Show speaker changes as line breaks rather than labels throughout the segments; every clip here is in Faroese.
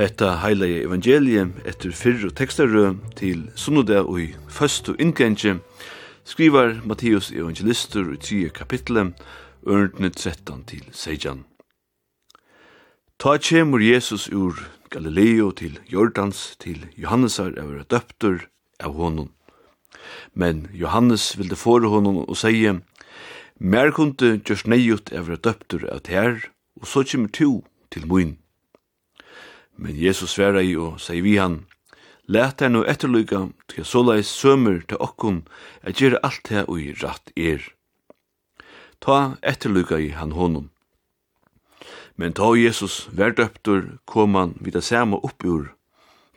Hetta heila evangelium etter fyrr og til sunnudag og i første inngengje skrivar Matteus evangelister i tredje kapitlet, ørndene 13 til 16. Ta kjemur Jesus ur Galileo til Jordans til Johannesar er vera døptur av honom. Men Johannes vilde fore honom og seie, Mer kunde gjørs neiut er vera døptur av ter, og så kjemur tu til moin. Men Jesus sværa i og sier vi han, Læt her nå etterlyga, til såleis sømer til okkun at gjere alt det ui ratt er. Ta etterlyga i han honom. Men ta Jesus vær døptur, kom han vid det samme oppgjord,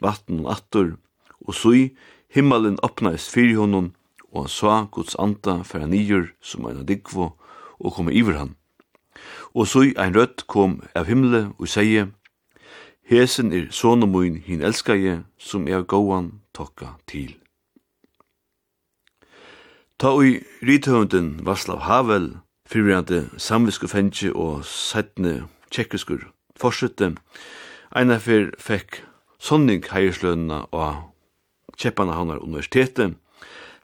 vatten og attur, og så i himmelen åpnais fyri honom, og han sa Guds anta for han nyer som ein digvo, og kom iver han. Og så i ein rødt kom av himle og sier, Hesen er sonu mun hin elskar je, som er gåan tokka til. Ta ui rithøvunden Vaslav Havel, fyrirande samvisku fengi og sætne tjekkiskur forsøtte, eina fyr fekk sonning heierslønna og kjeppana hannar universitetet,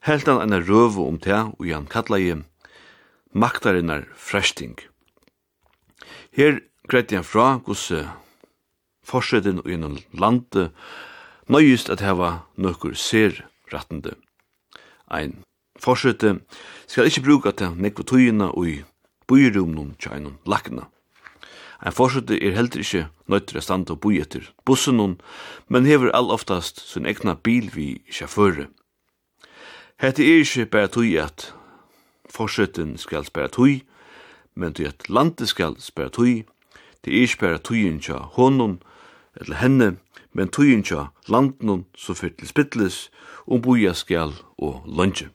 helt han eina røvu om te og han kallaði maktarinnar fresting. Her greit han fra gosse forsetin og innan lande, nøyist at heva nokkur ser rattende. Ein forsete skal ikkje bruka til nekva tøyina og i bøyrumnum tja lakna. Ein forsete er heller ikkje nøytur a standa og bøy etter bussunum, men hever all oftast sin egna bil vi sjaføre. Hette er ikkje bæra tøy at forseten skal spæra tøy, men tøy at landet skal spæra tøy, det er ikkje bare tøyen tja honom, eller henne, men tøyen tja landen så fyrt til spittles, om boja skal og lunge.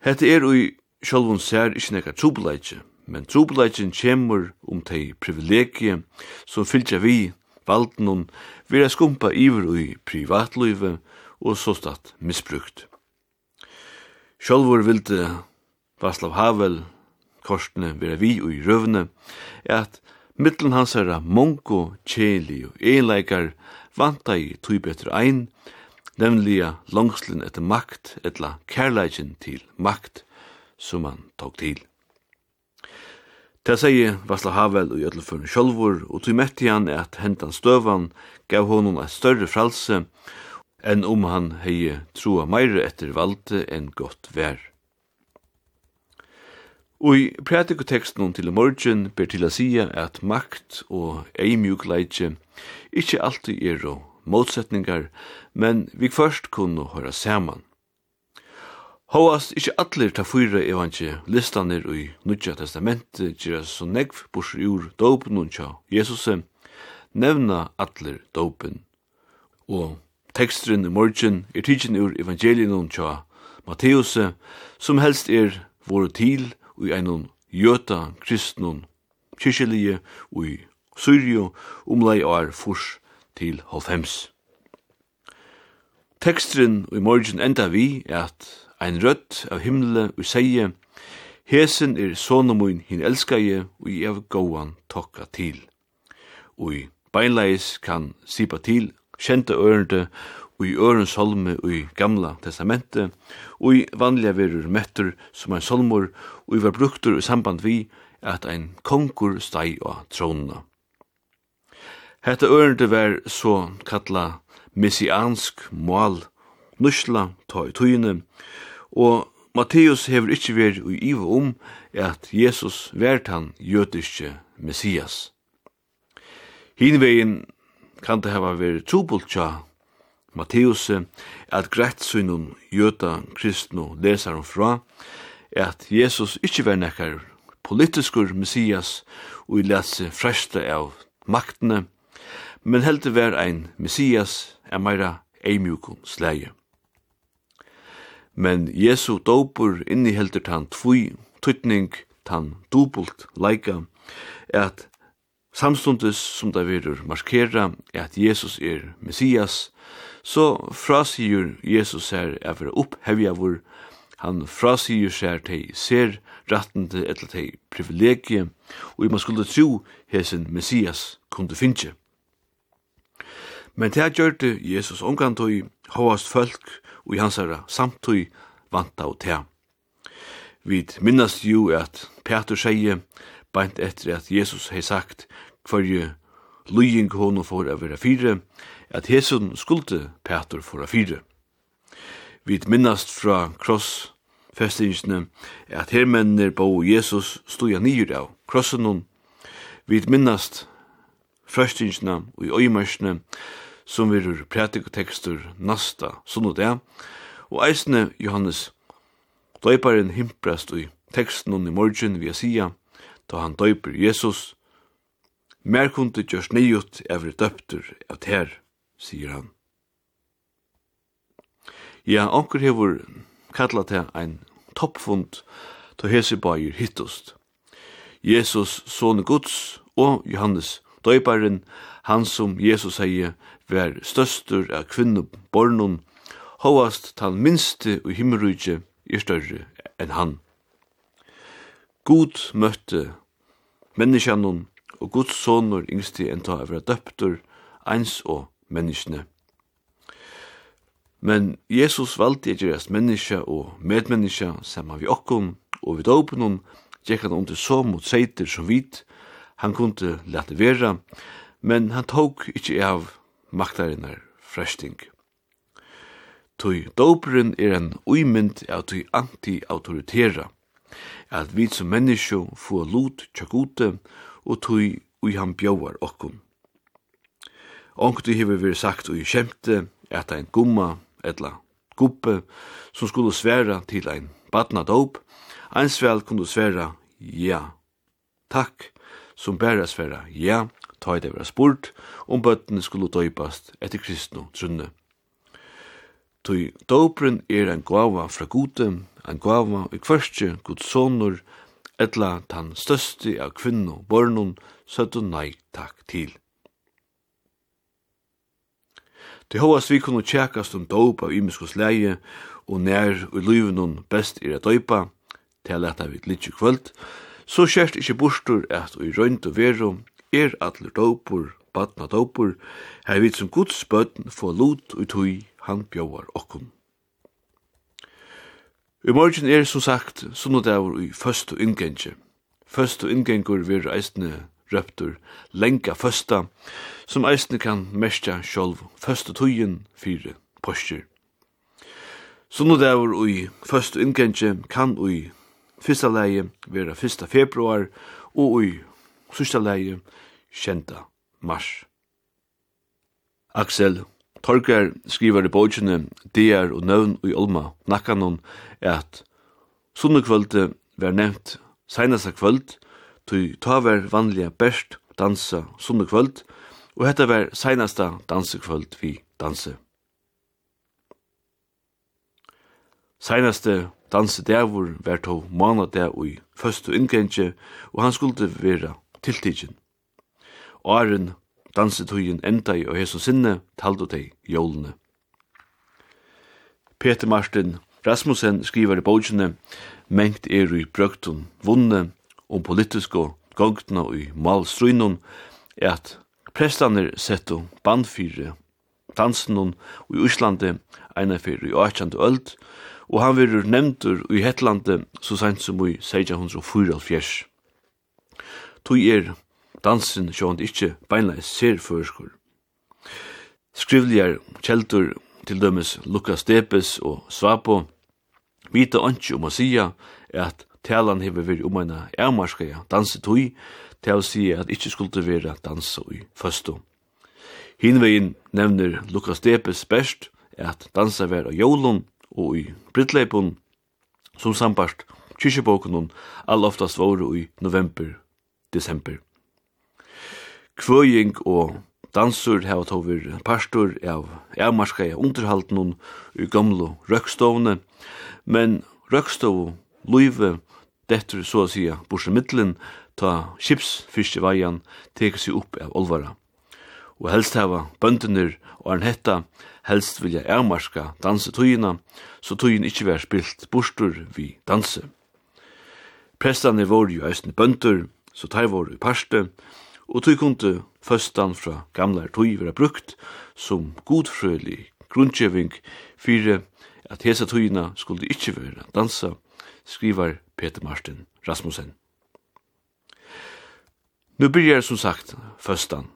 Hette er ui sjálvun sær ikkje nekka trubeleitje, men trubeleitjen kjemur om tei privilegie som fylgja vi valdenon vera skumpa iver ui privatluive og såstatt misbrukt. Sjálvur vilde Vaslav Havel korsne vera vi ui røvne at Mittlen hans herra mongo, kjeli og eleikar vanta i tui betur ein, nemliga langslin etter makt, etla kærleikin til makt, som han tok til. Det sier Vasla Havel og Gjødleføren sjolvor, og tui metti han at hentan støvan gav honom et større fralse enn om han hei troa meire etter valde enn godt vær. Og i pratikoteksten til morgen ber til å si at makt og eimjukleitje ikkje alltid er og motsetningar, men vi først kunne høyra saman. Hóast ikkje atler ta fyra listan listanir i Nudja Testamentet gjerra så negv bursur ur dopen og tja Jesus nevna atler dopen. Og tekstrin i morgen er tidsin ur evangelien og tja Matteus som helst er vore til i einun jöta kristnun kyrkjelige i Syrio umlai år furs til halvfems. Tekstrin i morgen enda vi at ein rødt av himle og seie Hesen er sonomun hin elskaje og i av gåan tokka til. Og i beinleis kan sipa til, kjente ørende og i øren solme og i gamla testamentet, og i vanliga verur møtter som ein solmor, og i var bruktur i samband vi at ein konkur steg av tronene. Hetta ørende var så kalla messiansk mål, nusla, ta i tøyene, og Matteus hever ikkje ver i iva om at Jesus vært han jødiske messias. Hinvegin kan det hava vært trobult tja Matteus at greit synun jøta kristnu lesar um fra at Jesus ikkje var nekkar politiskur messias og i lese fresta av maktene, men heldur var ein messias er meira eimjukun slæge. Men Jesu dopur inni heldur tan tvui, tutning tan dubult leika, at samstundes som det verur markera at Jesus er messias, så frasigur Jesus her er for opphevja vår, han frasigur seg til ser ratten til et til privilegiet, og man skulle tro hesen Messias kunde finne. Men det gjør det Jesus omgantøy, hovast folk, og i hans herre samtøy vanta og tea. Vi minnes jo at Peter sier, beint etter at Jesus hei sagt, hver løying honom for å være fire, at Hesun skulde Petur for a fyre. Vi minnast fra kross festingsne at hermennir bo Jesus stuja nyr av krossen hon. Vi minnast frøstingsene og i øymarsne som virur pratikotekstur nasta sunnodea og eisne Johannes døyparen himprast i teksten hon i morgen vi sia da han døyper Jesus mer kunde gjørs nyut evre døptur av ter sier han. Ja, onker hevur kallat til ein toppfund til hese bæir hittust. Jesus, son Guds og Johannes, døyparen, han som Jesus sier, var størstur av kvinnum bornum, hovast tan minste og himmelrujtje er større enn han. God møtte menneskjanon og Guds sonur yngsti enn ta av døptur, eins og menneskene. Men Jesus valgte ikke rest menneske og medmenneske sammen vi okkom og vi dåpenom, gikk han under så mot seiter som vit, han kunne lete vera, men han tok ikkje av maktarinnar fresting. Tui doperen er en uimynd av tui anti-autoritera, at vi som menneskje få lot tjakute og tui ui han bjóar okkum. Onkti hefur vi sagt og i kjemte at ein gumma etla guppe som skulle sværa til ein badna dop, eins vel kundu sværa ja, takk, som bæra sværa ja, ta det vera spurt, om bøttene skulle døypast etter kristno trunne. Tui dopren er ein gava fra gode, ein gava i kvørstje guds sonur, etla tan største av kvinno, bornon, søttu nei takk til. Det hovast vi kunne tjekast om dåp av imiskos leie, og nær og lyven best er a døypa, til at vi litt kvöld, så kjert ikkje bostur at og i røynt og veru er atler dåpur, badna dåpur, her vi som guds bøtten få lot og tui han bjóar okkum. I morgen er som sagt sunnodavur i først inngengje. Først inngengur vir eisne røptur, lenga føsta, som eisne kan mestja sjolv, føsta tøyen fire postur. Sunnu dagur ui føstu inngengje kan ui fyrsta leie vera fyrsta februar og ui sista leie kjenta mars. Axel Torger skriver i bókjene DR og nøvn og i Olma nakkanon at sunnekvölde var nevnt seinasta kvöld tog ta var vanliga best dansa sunne kvöld, og hetta var seinasta dansekvöld vi danse. Seinaste dansedavur var to manadag og i første inngengje, og han skulle vera tiltidgen. Åren dansetøyen enda i og heso sinne taldo dei jólene. Peter Martin Rasmussen skriver i bókene, mengt er i brøktun vunne, om politiske gongtene i malstrøynen er at prestene setto bandfyre dansen og i Íslandi eina fyrir i 18. öld, og han verður nevntur i Hetlandi så sent som i 1644. Tui er dansen sjånd ikkje beinleis serførskur. Skrivligar kjeltur til dømes Lukas Depes og Svapo vita anki om å sia at talan hefur verið um eina ærmarskaja dansetui, til å si at ikkje skulle vera dansa i føstu. Hinvegin nevner Lukas Depes best at dansa vera av jólun og i brittleipun, som sambart kyrkjebokunun all oftast voru i november, desember. Kvøying og dansur hava tovir pastor av ærmarskaja underhaltnum i gamlo røkstovne, men røkstovu, luive dettur så å sige borsen middelen ta skipsfiske veian teker seg opp av olvara. Og helst hava bøndener og arn hetta helst vilja ærmarska dansetøyina, så tøyin ikkje vær spilt borstur vi danse. Prestane var jo eisne bønder, så tær var i parste, og tøy kunde føstan fra gamla tøy vera brukt som godfrølig grundgjeving fyrir at hesa tøyina skulle ikkje vera dansa, skrivar Peter Martin Rasmussen. Nu byrjar som sagt førstan,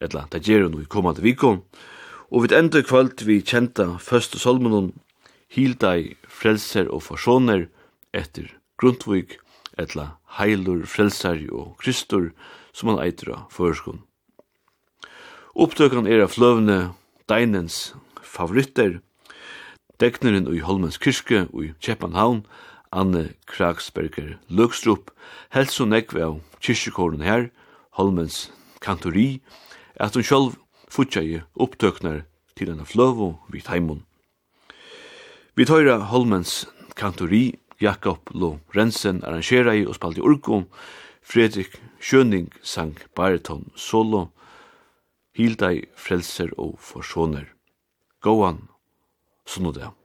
etla, det gjer no i kommande vikon, og vi enda kvalt vi kjenta første solmenon, hilda i frelser og forsoner etter Grundtvig, etla heilur, frelsari og kristur, som han eitra førskon. Opptøkan er av fløvne Deinens favoritter, dekneren i Holmens kyrke og i Kjeppanhavn Anne Kragsberger Løgstrup, helst så nekve av kyrkjekåren her, Holmens kantori, at hun sjálf futjaje opptøknar til henne fløvo vid heimun. Vi tøyra Holmens kantori, Jakob Lo Rensen arrangera i og spalte i Fredrik Schöning sang bariton solo, Hildai frelser og forsoner. Gåan, sånn og det.